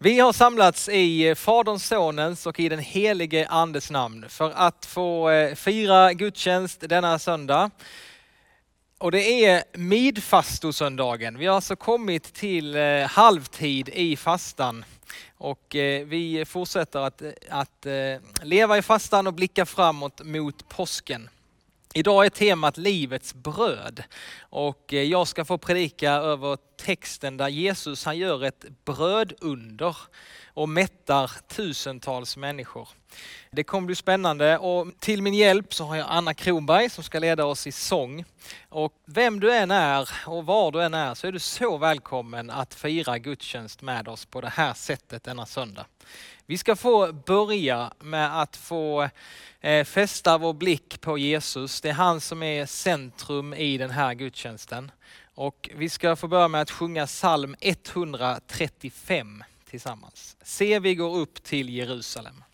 Vi har samlats i Faderns, Sonens och i den helige Andes namn för att få eh, fira gudstjänst denna söndag. Och det är midfastosöndagen. Vi har alltså kommit till eh, halvtid i fastan och eh, vi fortsätter att, att leva i fastan och blicka framåt mot påsken. Idag är temat livets bröd och eh, jag ska få predika över texten där Jesus han gör ett brödunder och mättar tusentals människor. Det kommer bli spännande och till min hjälp så har jag Anna Kronberg som ska leda oss i sång. Och vem du än är och var du än är så är du så välkommen att fira gudstjänst med oss på det här sättet denna söndag. Vi ska få börja med att få eh, fästa vår blick på Jesus. Det är han som är centrum i den här gudstjänsten. Och vi ska få börja med att sjunga psalm 135 tillsammans. Se vi går upp till Jerusalem.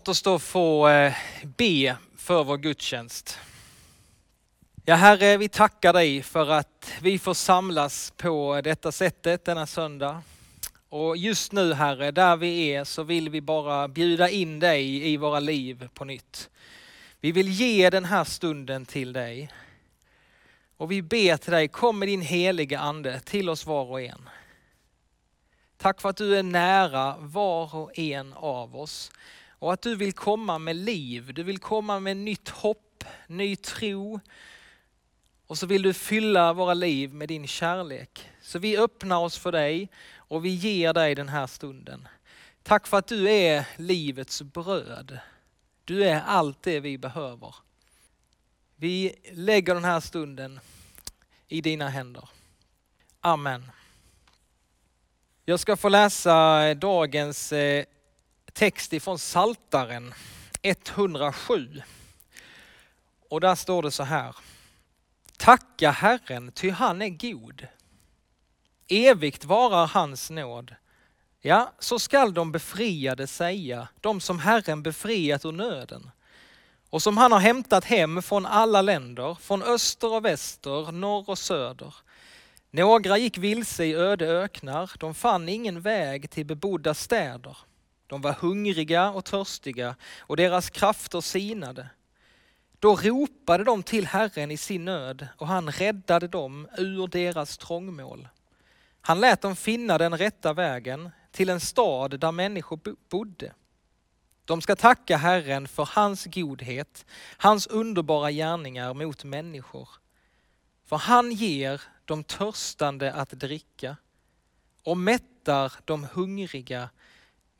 Låt oss då få eh, be för vår gudstjänst. Ja Herre, vi tackar dig för att vi får samlas på detta sättet denna söndag. Och just nu Herre, där vi är så vill vi bara bjuda in dig i våra liv på nytt. Vi vill ge den här stunden till dig. Och vi ber till dig, kom med din heliga ande till oss var och en. Tack för att du är nära var och en av oss. Och att du vill komma med liv, du vill komma med nytt hopp, ny tro. Och så vill du fylla våra liv med din kärlek. Så vi öppnar oss för dig och vi ger dig den här stunden. Tack för att du är livets bröd. Du är allt det vi behöver. Vi lägger den här stunden i dina händer. Amen. Jag ska få läsa dagens eh, text ifrån Saltaren 107. Och där står det så här. Tacka Herren, ty han är god. Evigt varar hans nåd. Ja, så skall de befriade säga, de som Herren befriat ur nöden och som han har hämtat hem från alla länder, från öster och väster, norr och söder. Några gick vilse i öde öknar, de fann ingen väg till bebodda städer. De var hungriga och törstiga och deras krafter sinade. Då ropade de till Herren i sin nöd och han räddade dem ur deras trångmål. Han lät dem finna den rätta vägen till en stad där människor bodde. De ska tacka Herren för hans godhet, hans underbara gärningar mot människor. För han ger de törstande att dricka och mättar de hungriga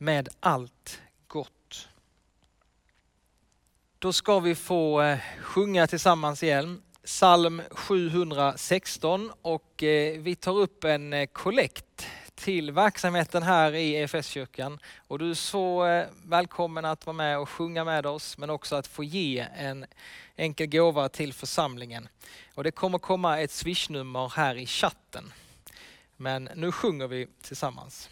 med allt gott. Då ska vi få eh, sjunga tillsammans igen. Psalm 716 och eh, vi tar upp en eh, kollekt till verksamheten här i EFS-kyrkan. Och du är så välkommen att vara med och sjunga med oss men också att få ge en enkel gåva till församlingen. Och det kommer komma ett swishnummer här i chatten. Men nu sjunger vi tillsammans.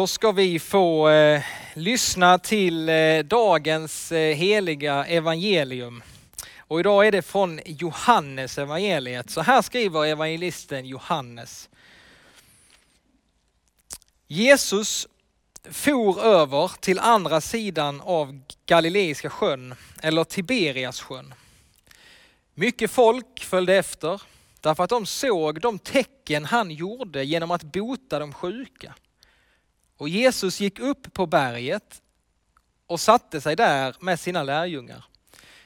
Då ska vi få eh, lyssna till eh, dagens eh, heliga evangelium. Och idag är det från Johannes evangeliet. Så här skriver evangelisten Johannes. Jesus for över till andra sidan av Galileiska sjön, eller Tiberias sjön. Mycket folk följde efter, därför att de såg de tecken han gjorde genom att bota de sjuka. Och Jesus gick upp på berget och satte sig där med sina lärjungar.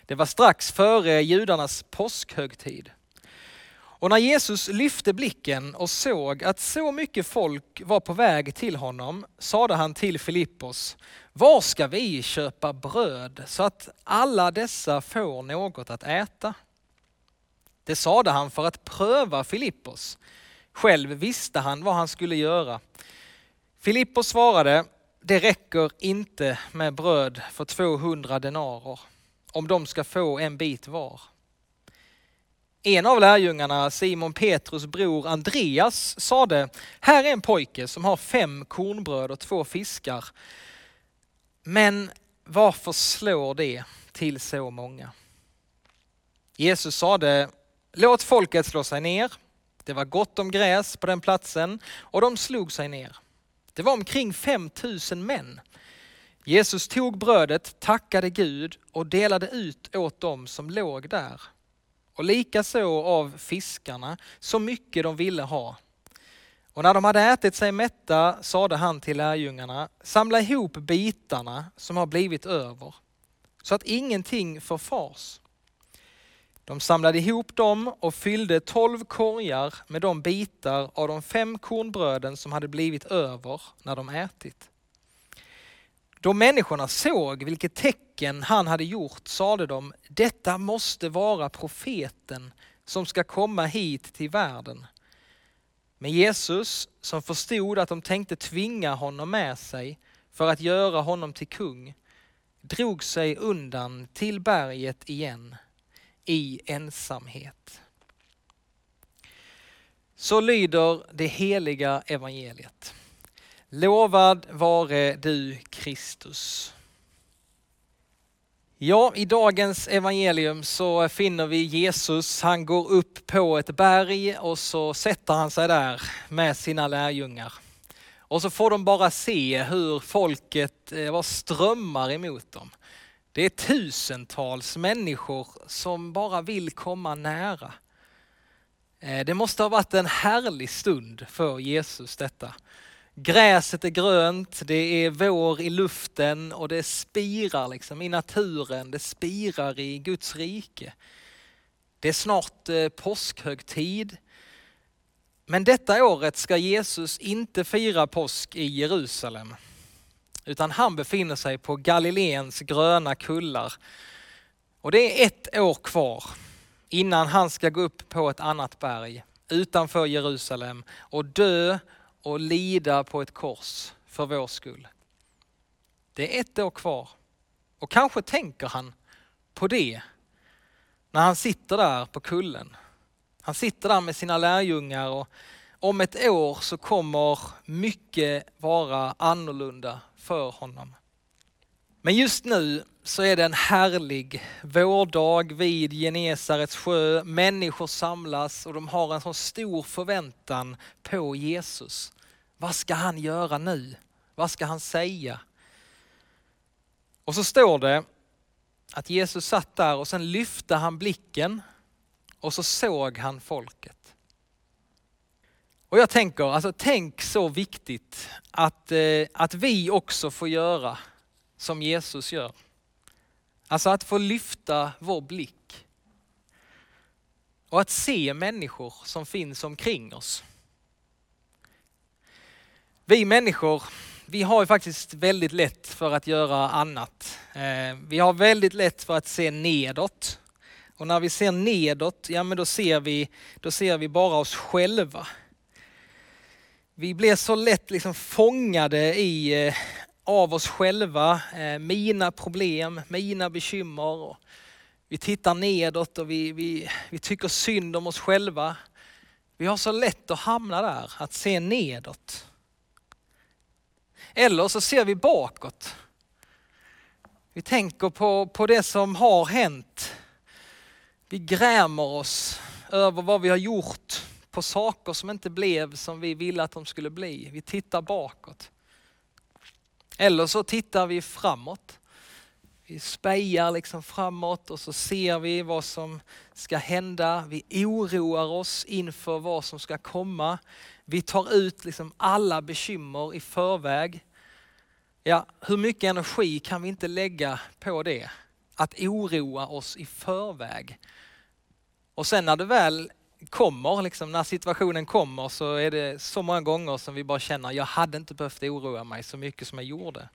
Det var strax före judarnas påskhögtid. Och när Jesus lyfte blicken och såg att så mycket folk var på väg till honom sade han till Filippos, var ska vi köpa bröd så att alla dessa får något att äta? Det sade han för att pröva Filippos. Själv visste han vad han skulle göra. Filippos svarade, det räcker inte med bröd för 200 denarer om de ska få en bit var. En av lärjungarna, Simon Petrus bror Andreas, sade, här är en pojke som har fem kornbröd och två fiskar. Men varför slår det till så många? Jesus sade, låt folket slå sig ner. Det var gott om gräs på den platsen och de slog sig ner. Det var omkring 5000 män. Jesus tog brödet, tackade Gud och delade ut åt dem som låg där. Och likaså av fiskarna, så mycket de ville ha. Och när de hade ätit sig mätta sade han till lärjungarna, samla ihop bitarna som har blivit över, så att ingenting förfars. De samlade ihop dem och fyllde tolv korgar med de bitar av de fem kornbröden som hade blivit över när de ätit. Då människorna såg vilket tecken han hade gjort sade de, detta måste vara profeten som ska komma hit till världen. Men Jesus, som förstod att de tänkte tvinga honom med sig för att göra honom till kung, drog sig undan till berget igen i ensamhet. Så lyder det heliga evangeliet. Lovad vare du Kristus. Ja, i dagens evangelium så finner vi Jesus. Han går upp på ett berg och så sätter han sig där med sina lärjungar. Och så får de bara se hur folket eh, var strömmar emot dem. Det är tusentals människor som bara vill komma nära. Eh, det måste ha varit en härlig stund för Jesus detta. Gräset är grönt, det är vår i luften och det spirar liksom i naturen, det spirar i Guds rike. Det är snart eh, påskhögtid. Men detta året ska Jesus inte fira påsk i Jerusalem, utan han befinner sig på Galileens gröna kullar. Och det är ett år kvar innan han ska gå upp på ett annat berg utanför Jerusalem och dö och lida på ett kors för vår skull. Det är ett år kvar. Och kanske tänker han på det när han sitter där på kullen. Han sitter där med sina lärjungar och om ett år så kommer mycket vara annorlunda för honom. Men just nu så är det en härlig vårdag vid Genesarets sjö. Människor samlas och de har en så stor förväntan på Jesus. Vad ska han göra nu? Vad ska han säga? Och så står det att Jesus satt där och sen lyfte han blicken och så såg han folket. Och jag tänker, alltså tänk så viktigt att, eh, att vi också får göra som Jesus gör. Alltså att få lyfta vår blick. Och att se människor som finns omkring oss. Vi människor, vi har ju faktiskt väldigt lätt för att göra annat. Eh, vi har väldigt lätt för att se nedåt. Och när vi ser nedåt, ja men då ser vi, då ser vi bara oss själva. Vi blir så lätt liksom fångade i, eh, av oss själva, eh, mina problem, mina bekymmer. Vi tittar nedåt och vi, vi, vi tycker synd om oss själva. Vi har så lätt att hamna där, att se nedåt. Eller så ser vi bakåt. Vi tänker på, på det som har hänt. Vi grämer oss över vad vi har gjort på saker som inte blev som vi ville att de skulle bli. Vi tittar bakåt. Eller så tittar vi framåt. Vi spejar liksom framåt och så ser vi vad som ska hända. Vi oroar oss inför vad som ska komma. Vi tar ut liksom alla bekymmer i förväg. Ja, hur mycket energi kan vi inte lägga på det? Att oroa oss i förväg. Och sen när det väl kommer, liksom, när situationen kommer så är det så många gånger som vi bara känner, jag hade inte behövt oroa mig så mycket som jag gjorde.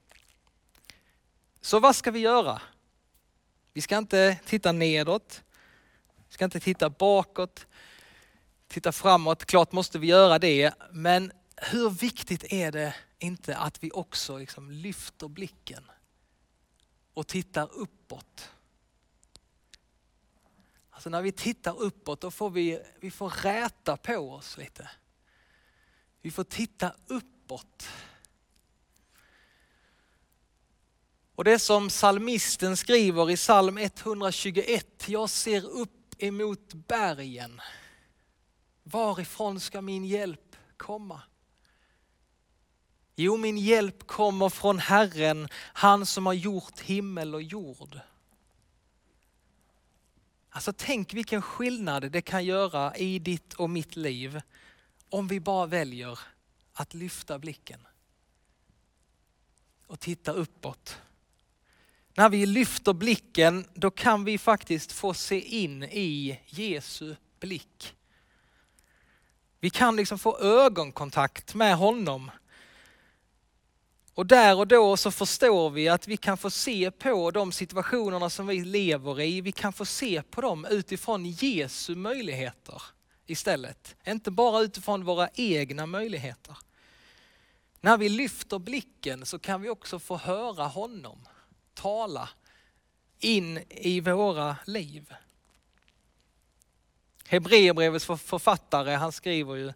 Så vad ska vi göra? Vi ska inte titta nedåt, vi ska inte titta bakåt, titta framåt. Klart måste vi göra det, men hur viktigt är det inte att vi också liksom lyfter blicken och tittar uppåt? Alltså när vi tittar uppåt då får vi, vi får räta på oss lite. Vi får titta uppåt. Och det som salmisten skriver i psalm 121, jag ser upp emot bergen. Varifrån ska min hjälp komma? Jo, min hjälp kommer från Herren, han som har gjort himmel och jord. Alltså tänk vilken skillnad det kan göra i ditt och mitt liv om vi bara väljer att lyfta blicken och titta uppåt. När vi lyfter blicken, då kan vi faktiskt få se in i Jesu blick. Vi kan liksom få ögonkontakt med honom. Och där och då så förstår vi att vi kan få se på de situationerna som vi lever i, vi kan få se på dem utifrån Jesu möjligheter istället. Inte bara utifrån våra egna möjligheter. När vi lyfter blicken så kan vi också få höra honom tala in i våra liv. Hebreerbrevets författare han skriver ju,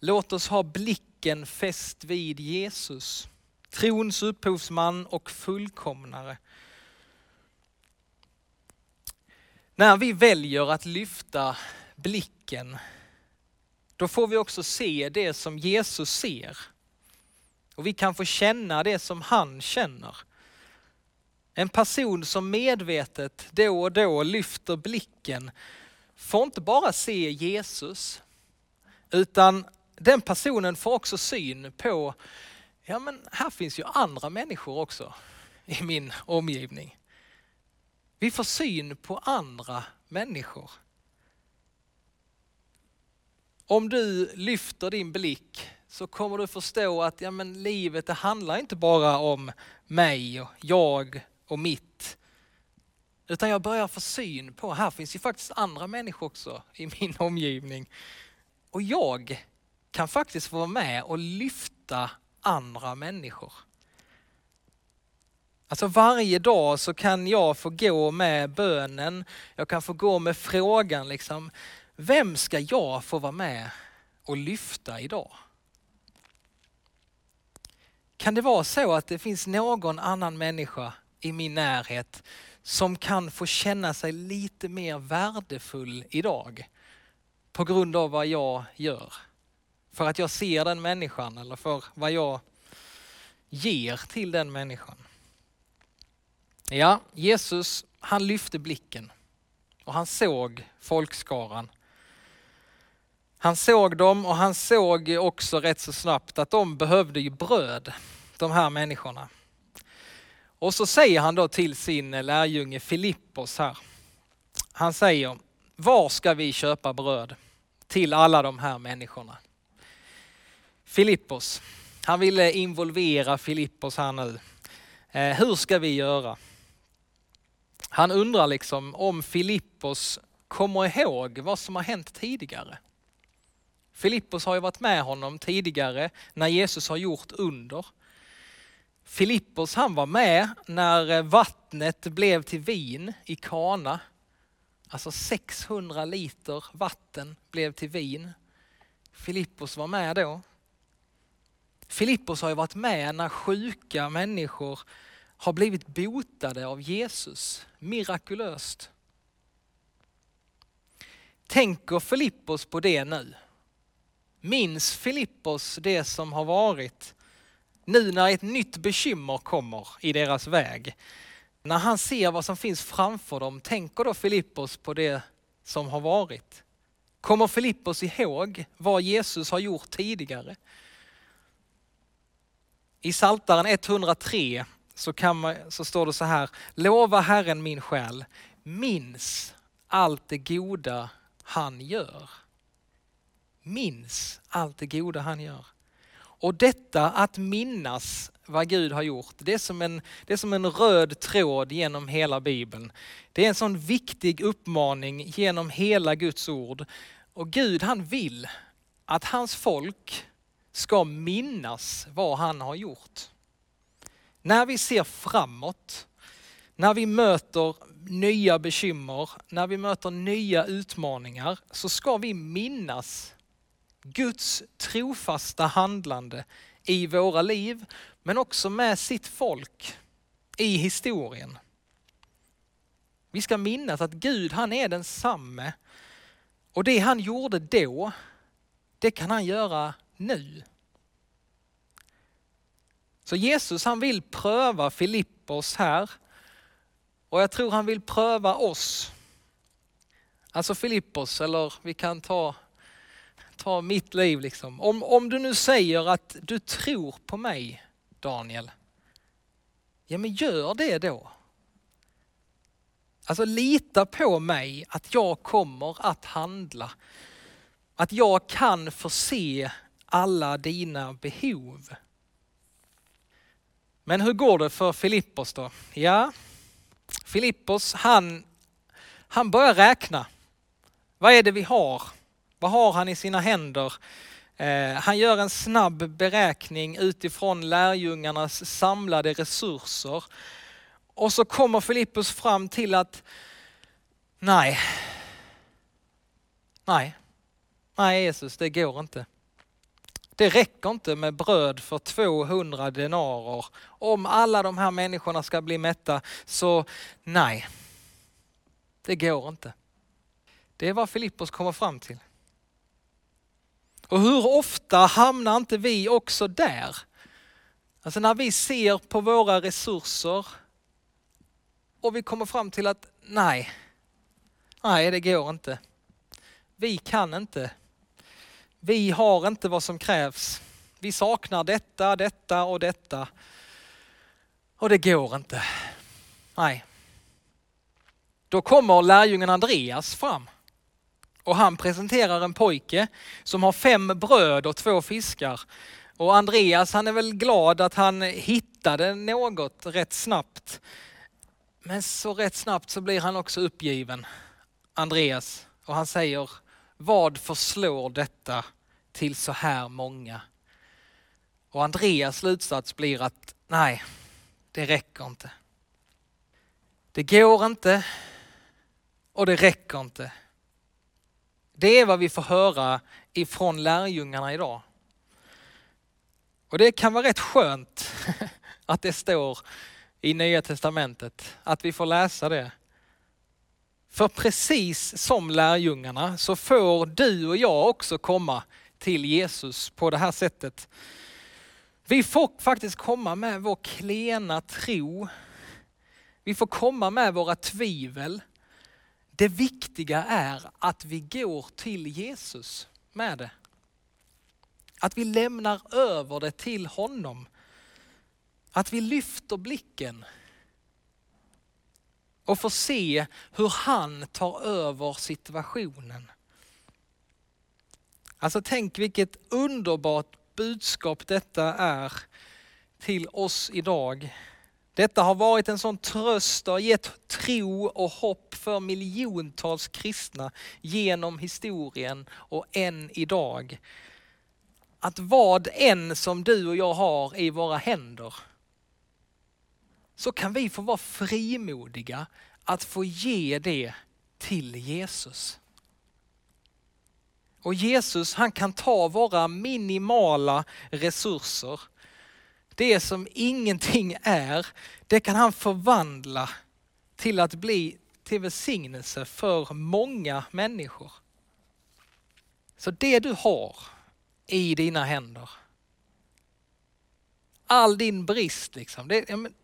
låt oss ha blicken fäst vid Jesus, trons upphovsman och fullkomnare. När vi väljer att lyfta blicken, då får vi också se det som Jesus ser. Och vi kan få känna det som han känner. En person som medvetet då och då lyfter blicken får inte bara se Jesus, utan den personen får också syn på, ja men här finns ju andra människor också i min omgivning. Vi får syn på andra människor. Om du lyfter din blick så kommer du förstå att ja, men livet det handlar inte bara om mig och jag och mitt. Utan jag börjar få syn på, här finns ju faktiskt andra människor också i min omgivning. Och jag kan faktiskt få vara med och lyfta andra människor. Alltså varje dag så kan jag få gå med bönen, jag kan få gå med frågan liksom, vem ska jag få vara med och lyfta idag? Kan det vara så att det finns någon annan människa i min närhet som kan få känna sig lite mer värdefull idag på grund av vad jag gör. För att jag ser den människan eller för vad jag ger till den människan. Ja, Jesus han lyfte blicken och han såg folkskaran. Han såg dem och han såg också rätt så snabbt att de behövde ju bröd, de här människorna. Och så säger han då till sin lärjunge Filippos här. Han säger, var ska vi köpa bröd till alla de här människorna? Filippos, han ville involvera Filippos här nu. Eh, hur ska vi göra? Han undrar liksom om Filippos kommer ihåg vad som har hänt tidigare. Filippos har ju varit med honom tidigare när Jesus har gjort under. Filippos han var med när eh, vattnet blev till vin i Kana. Alltså 600 liter vatten blev till vin. Filippos var med då. Filippos har ju varit med när sjuka människor har blivit botade av Jesus mirakulöst. Tänker Filippos på det nu? Minns Filippos det som har varit? nu när ett nytt bekymmer kommer i deras väg, när han ser vad som finns framför dem, tänker då Filippos på det som har varit? Kommer Filippos ihåg vad Jesus har gjort tidigare? I Saltaren 103 så, kan man, så står det så här, lova Herren min själ, minns allt det goda han gör. Minns allt det goda han gör. Och detta att minnas vad Gud har gjort, det är, som en, det är som en röd tråd genom hela Bibeln. Det är en sån viktig uppmaning genom hela Guds ord. Och Gud han vill att hans folk ska minnas vad han har gjort. När vi ser framåt, när vi möter nya bekymmer, när vi möter nya utmaningar så ska vi minnas Guds trofasta handlande i våra liv, men också med sitt folk i historien. Vi ska minnas att Gud han är densamme och det han gjorde då, det kan han göra nu. Så Jesus han vill pröva Filippos här och jag tror han vill pröva oss. Alltså Filippos, eller vi kan ta ta mitt liv liksom. Om, om du nu säger att du tror på mig, Daniel. Ja men gör det då. Alltså lita på mig att jag kommer att handla. Att jag kan förse alla dina behov. Men hur går det för Filippos då? Ja, Filippos han, han börjar räkna. Vad är det vi har? Vad har han i sina händer? Eh, han gör en snabb beräkning utifrån lärjungarnas samlade resurser. Och så kommer Filippus fram till att nej, nej, nej Jesus, det går inte. Det räcker inte med bröd för 200 denarer. Om alla de här människorna ska bli mätta, så nej, det går inte. Det är vad Filippos kommer fram till. Och hur ofta hamnar inte vi också där? Alltså när vi ser på våra resurser och vi kommer fram till att nej, nej det går inte. Vi kan inte. Vi har inte vad som krävs. Vi saknar detta, detta och detta. Och det går inte. Nej. Då kommer lärjungen Andreas fram och han presenterar en pojke som har fem bröd och två fiskar. Och Andreas han är väl glad att han hittade något rätt snabbt. Men så rätt snabbt så blir han också uppgiven, Andreas. Och han säger, vad förslår detta till så här många? Och Andreas slutsats blir att nej, det räcker inte. Det går inte och det räcker inte. Det är vad vi får höra ifrån lärjungarna idag. Och det kan vara rätt skönt att det står i Nya Testamentet, att vi får läsa det. För precis som lärjungarna så får du och jag också komma till Jesus på det här sättet. Vi får faktiskt komma med vår klena tro. Vi får komma med våra tvivel. Det viktiga är att vi går till Jesus med det. Att vi lämnar över det till honom. Att vi lyfter blicken och får se hur han tar över situationen. Alltså tänk vilket underbart budskap detta är till oss idag. Detta har varit en sån tröst och gett tro och hopp för miljontals kristna genom historien och än idag. Att vad än som du och jag har i våra händer så kan vi få vara frimodiga att få ge det till Jesus. Och Jesus han kan ta våra minimala resurser det som ingenting är, det kan han förvandla till att bli till välsignelse för många människor. Så det du har i dina händer, all din brist, liksom, det, ja, men,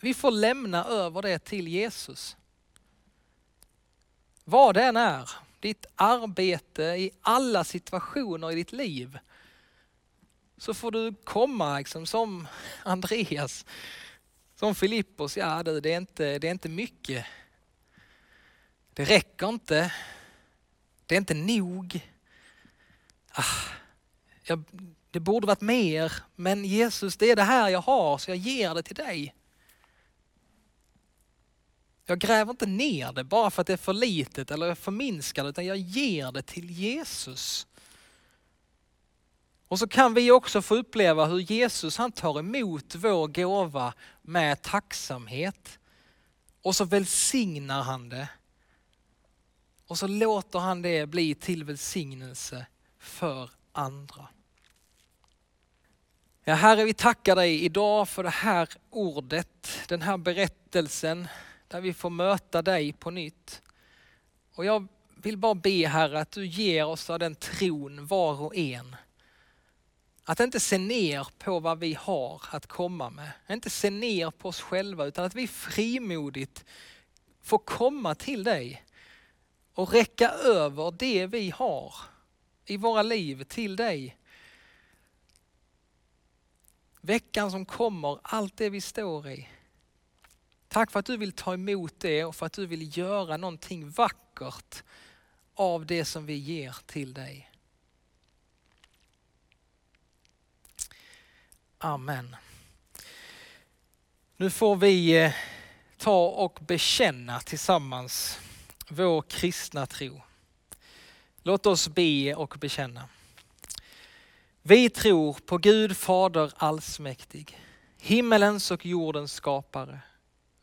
vi får lämna över det till Jesus. Vad det än är, ditt arbete, i alla situationer i ditt liv, så får du komma liksom, som Andreas, som Filippos. Ja du, det är, inte, det är inte mycket. Det räcker inte. Det är inte nog. Ah, jag, det borde varit mer, men Jesus det är det här jag har så jag ger det till dig. Jag gräver inte ner det bara för att det är för litet eller förminskar det, utan jag ger det till Jesus. Och så kan vi också få uppleva hur Jesus han tar emot vår gåva med tacksamhet. Och så välsignar han det. Och så låter han det bli till välsignelse för andra. Ja, Herre, vi tackar dig idag för det här ordet, den här berättelsen där vi får möta dig på nytt. Och jag vill bara be Herre att du ger oss av den tron var och en att inte se ner på vad vi har att komma med. Inte se ner på oss själva utan att vi frimodigt får komma till dig och räcka över det vi har i våra liv till dig. Veckan som kommer, allt det vi står i. Tack för att du vill ta emot det och för att du vill göra någonting vackert av det som vi ger till dig. Amen. Nu får vi eh, ta och bekänna tillsammans vår kristna tro. Låt oss be och bekänna. Vi tror på Gud Fader allsmäktig, himmelens och jordens skapare.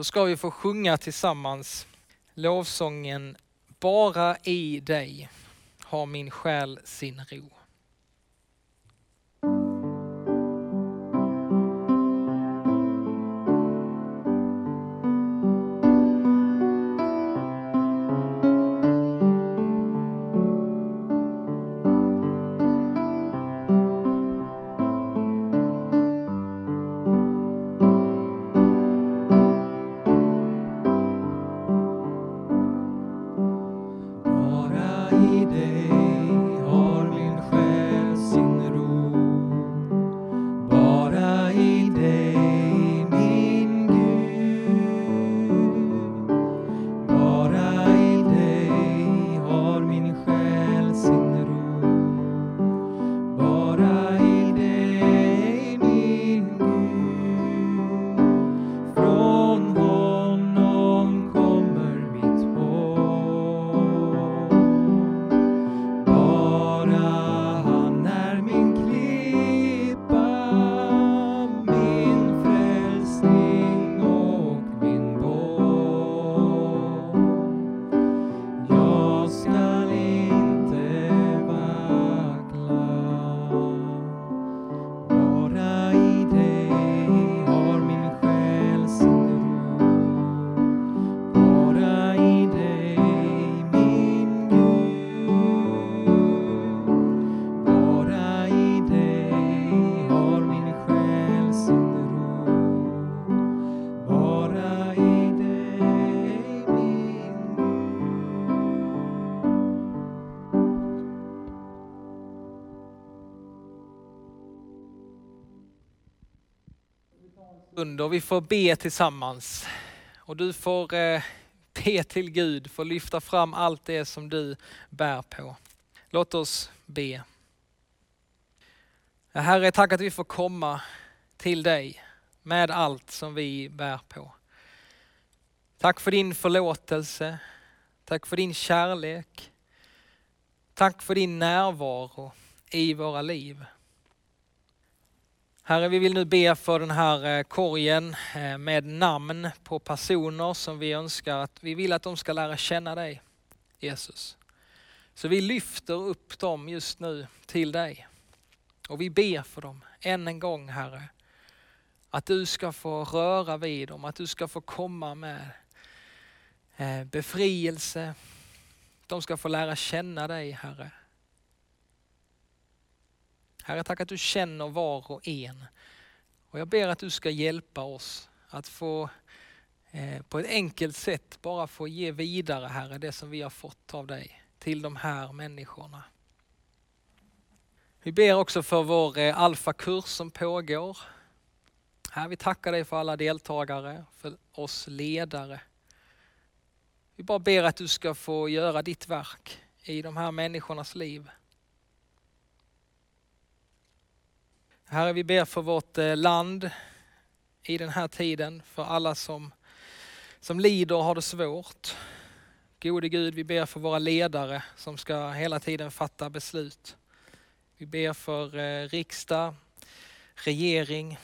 Då ska vi få sjunga tillsammans lovsången Bara i dig har min själ sin ro. Stund vi får be tillsammans. Och du får eh, be till Gud, får lyfta fram allt det som du bär på. Låt oss be. Herre, tack att vi får komma till dig med allt som vi bär på. Tack för din förlåtelse. Tack för din kärlek. Tack för din närvaro i våra liv. Herre, vi vill nu be för den här eh, korgen eh, med namn på personer som vi önskar att vi vill att de ska lära känna dig, Jesus. Så vi lyfter upp dem just nu till dig. Och vi ber för dem än en gång, Herre. Att du ska få röra vid dem, att du ska få komma med eh, befrielse. De ska få lära känna dig, Herre. Herre, tack att du känner var och en. Och jag ber att du ska hjälpa oss att få eh, på ett enkelt sätt bara få ge vidare, Herre, det som vi har fått av dig till de här människorna. Vi ber också för vår eh, alfakurs som pågår. Herre, vi tackar dig för alla deltagare, för oss ledare. Vi bara ber att du ska få göra ditt verk i de här människornas liv. Herre, vi ber för vårt eh, land i den här tiden, för alla som, som lider och har det svårt. Gode Gud, vi ber för våra ledare som ska hela tiden fatta beslut. Vi ber för eh, riksdag, regering,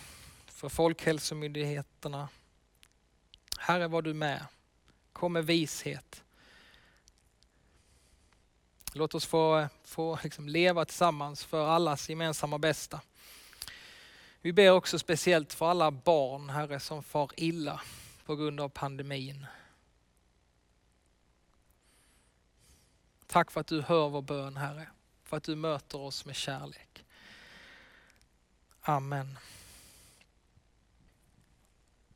för Folkhälsomyndigheterna. Herre, var du med. Kom med vishet. Låt oss få, eh, få liksom leva tillsammans för allas gemensamma bästa. Vi ber också speciellt för alla barn, Herre, som far illa på grund av pandemin. Tack för att du hör vår bön, Herre. För att du möter oss med kärlek. Amen.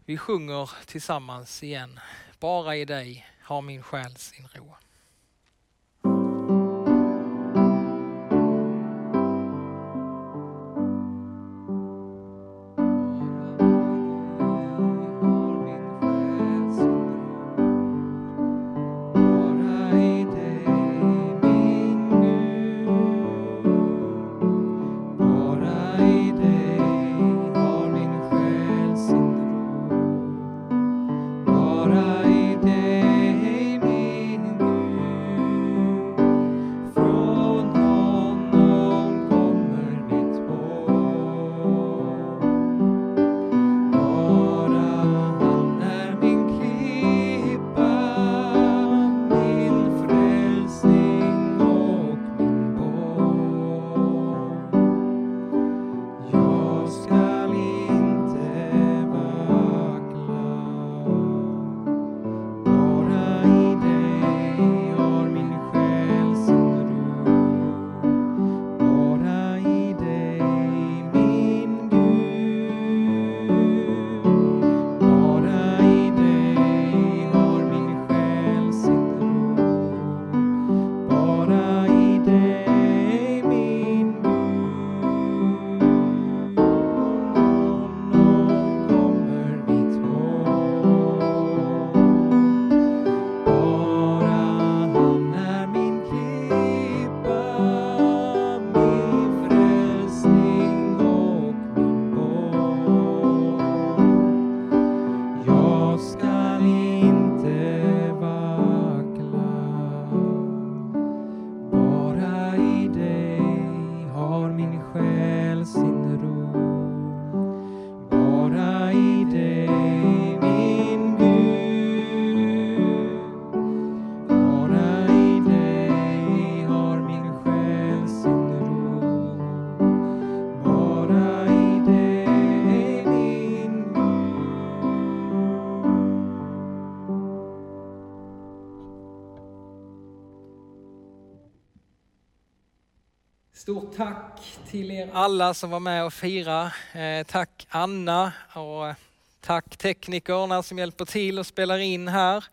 Vi sjunger tillsammans igen. Bara i dig har min själ sin ro. Tack till er alla som var med och firade. Eh, tack Anna och eh, tack teknikerna som hjälper till och spelar in här.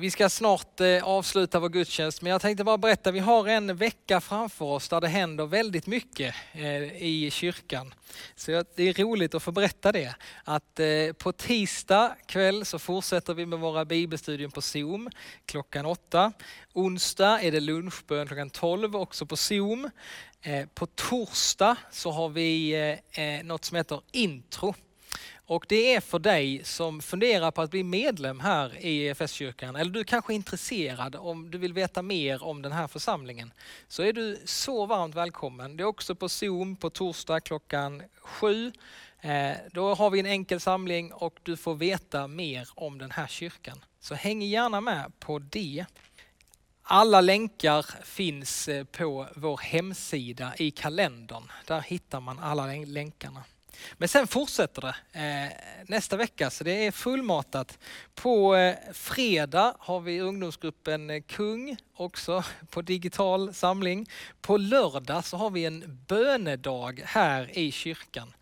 Vi ska snart eh, avsluta vår gudstjänst, men jag tänkte bara berätta, vi har en vecka framför oss där det händer väldigt mycket eh, i kyrkan. Så det är roligt att få berätta det. Att eh, på tisdag kväll så fortsätter vi med våra bibelstudier på Zoom klockan åtta. Onsdag är det lunchbön klockan 12 också på Zoom. På torsdag så har vi något som heter intro och det är för dig som funderar på att bli medlem här i EFS-kyrkan, eller du kanske är intresserad om du vill veta mer om den här församlingen, så är du så varmt välkommen. Det är också på Zoom på torsdag klockan sju. Eh, då har vi en enkel samling och du får veta mer om den här kyrkan. Så häng gärna med på det. Alla länkar finns eh, på vår hemsida i kalendern. Där hittar man alla länkarna. Men sen fortsätter det eh, nästa vecka, så det är fullmatat. På eh, fredag har vi ungdomsgruppen eh, Kung, också på digital samling. På lördag så har vi en bönedag här i kyrkan.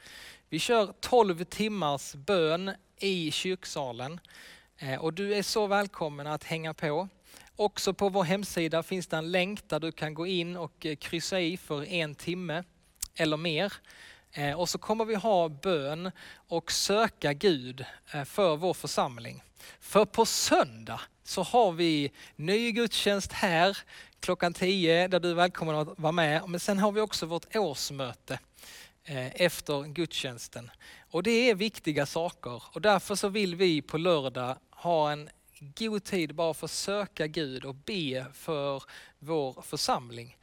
Vi kör 12 timmars bön i kyrksalen och du är så välkommen att hänga på. Också på vår hemsida finns det en länk där du kan gå in och kryssa i för en timme eller mer. Eh, och så kommer vi ha bön och söka Gud eh, för vår församling. För på söndag så har vi ny gudstjänst här klockan 10 där du är välkommen att vara med. Men sen har vi också vårt årsmöte eh, efter gudstjänsten. Och det är viktiga saker och därför så vill vi på lördag ha en god tid bara för att söka Gud och be för vår församling.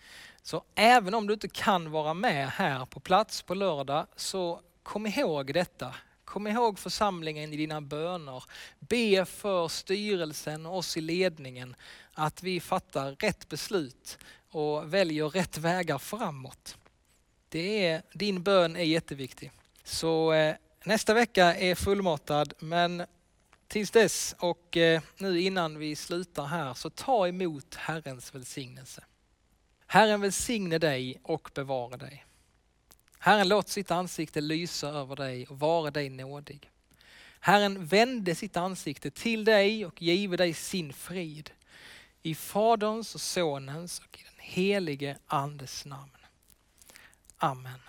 Så även om du inte kan vara med här på plats på lördag så kom ihåg detta. Kom ihåg församlingen i dina böner. Be för styrelsen och oss i ledningen att vi fattar rätt beslut och väljer rätt vägar framåt. Det är, din bön är jätteviktig. Så eh, nästa vecka är fullmatad men tills dess och eh, nu innan vi slutar här så ta emot Herrens välsignelse. Herren välsigne dig och bevara dig. Herren låt sitt ansikte lysa över dig och vara dig nådig. Herren vände sitt ansikte till dig och give dig sin frid. I Faderns och Sonens och i den helige Andes namn. Amen.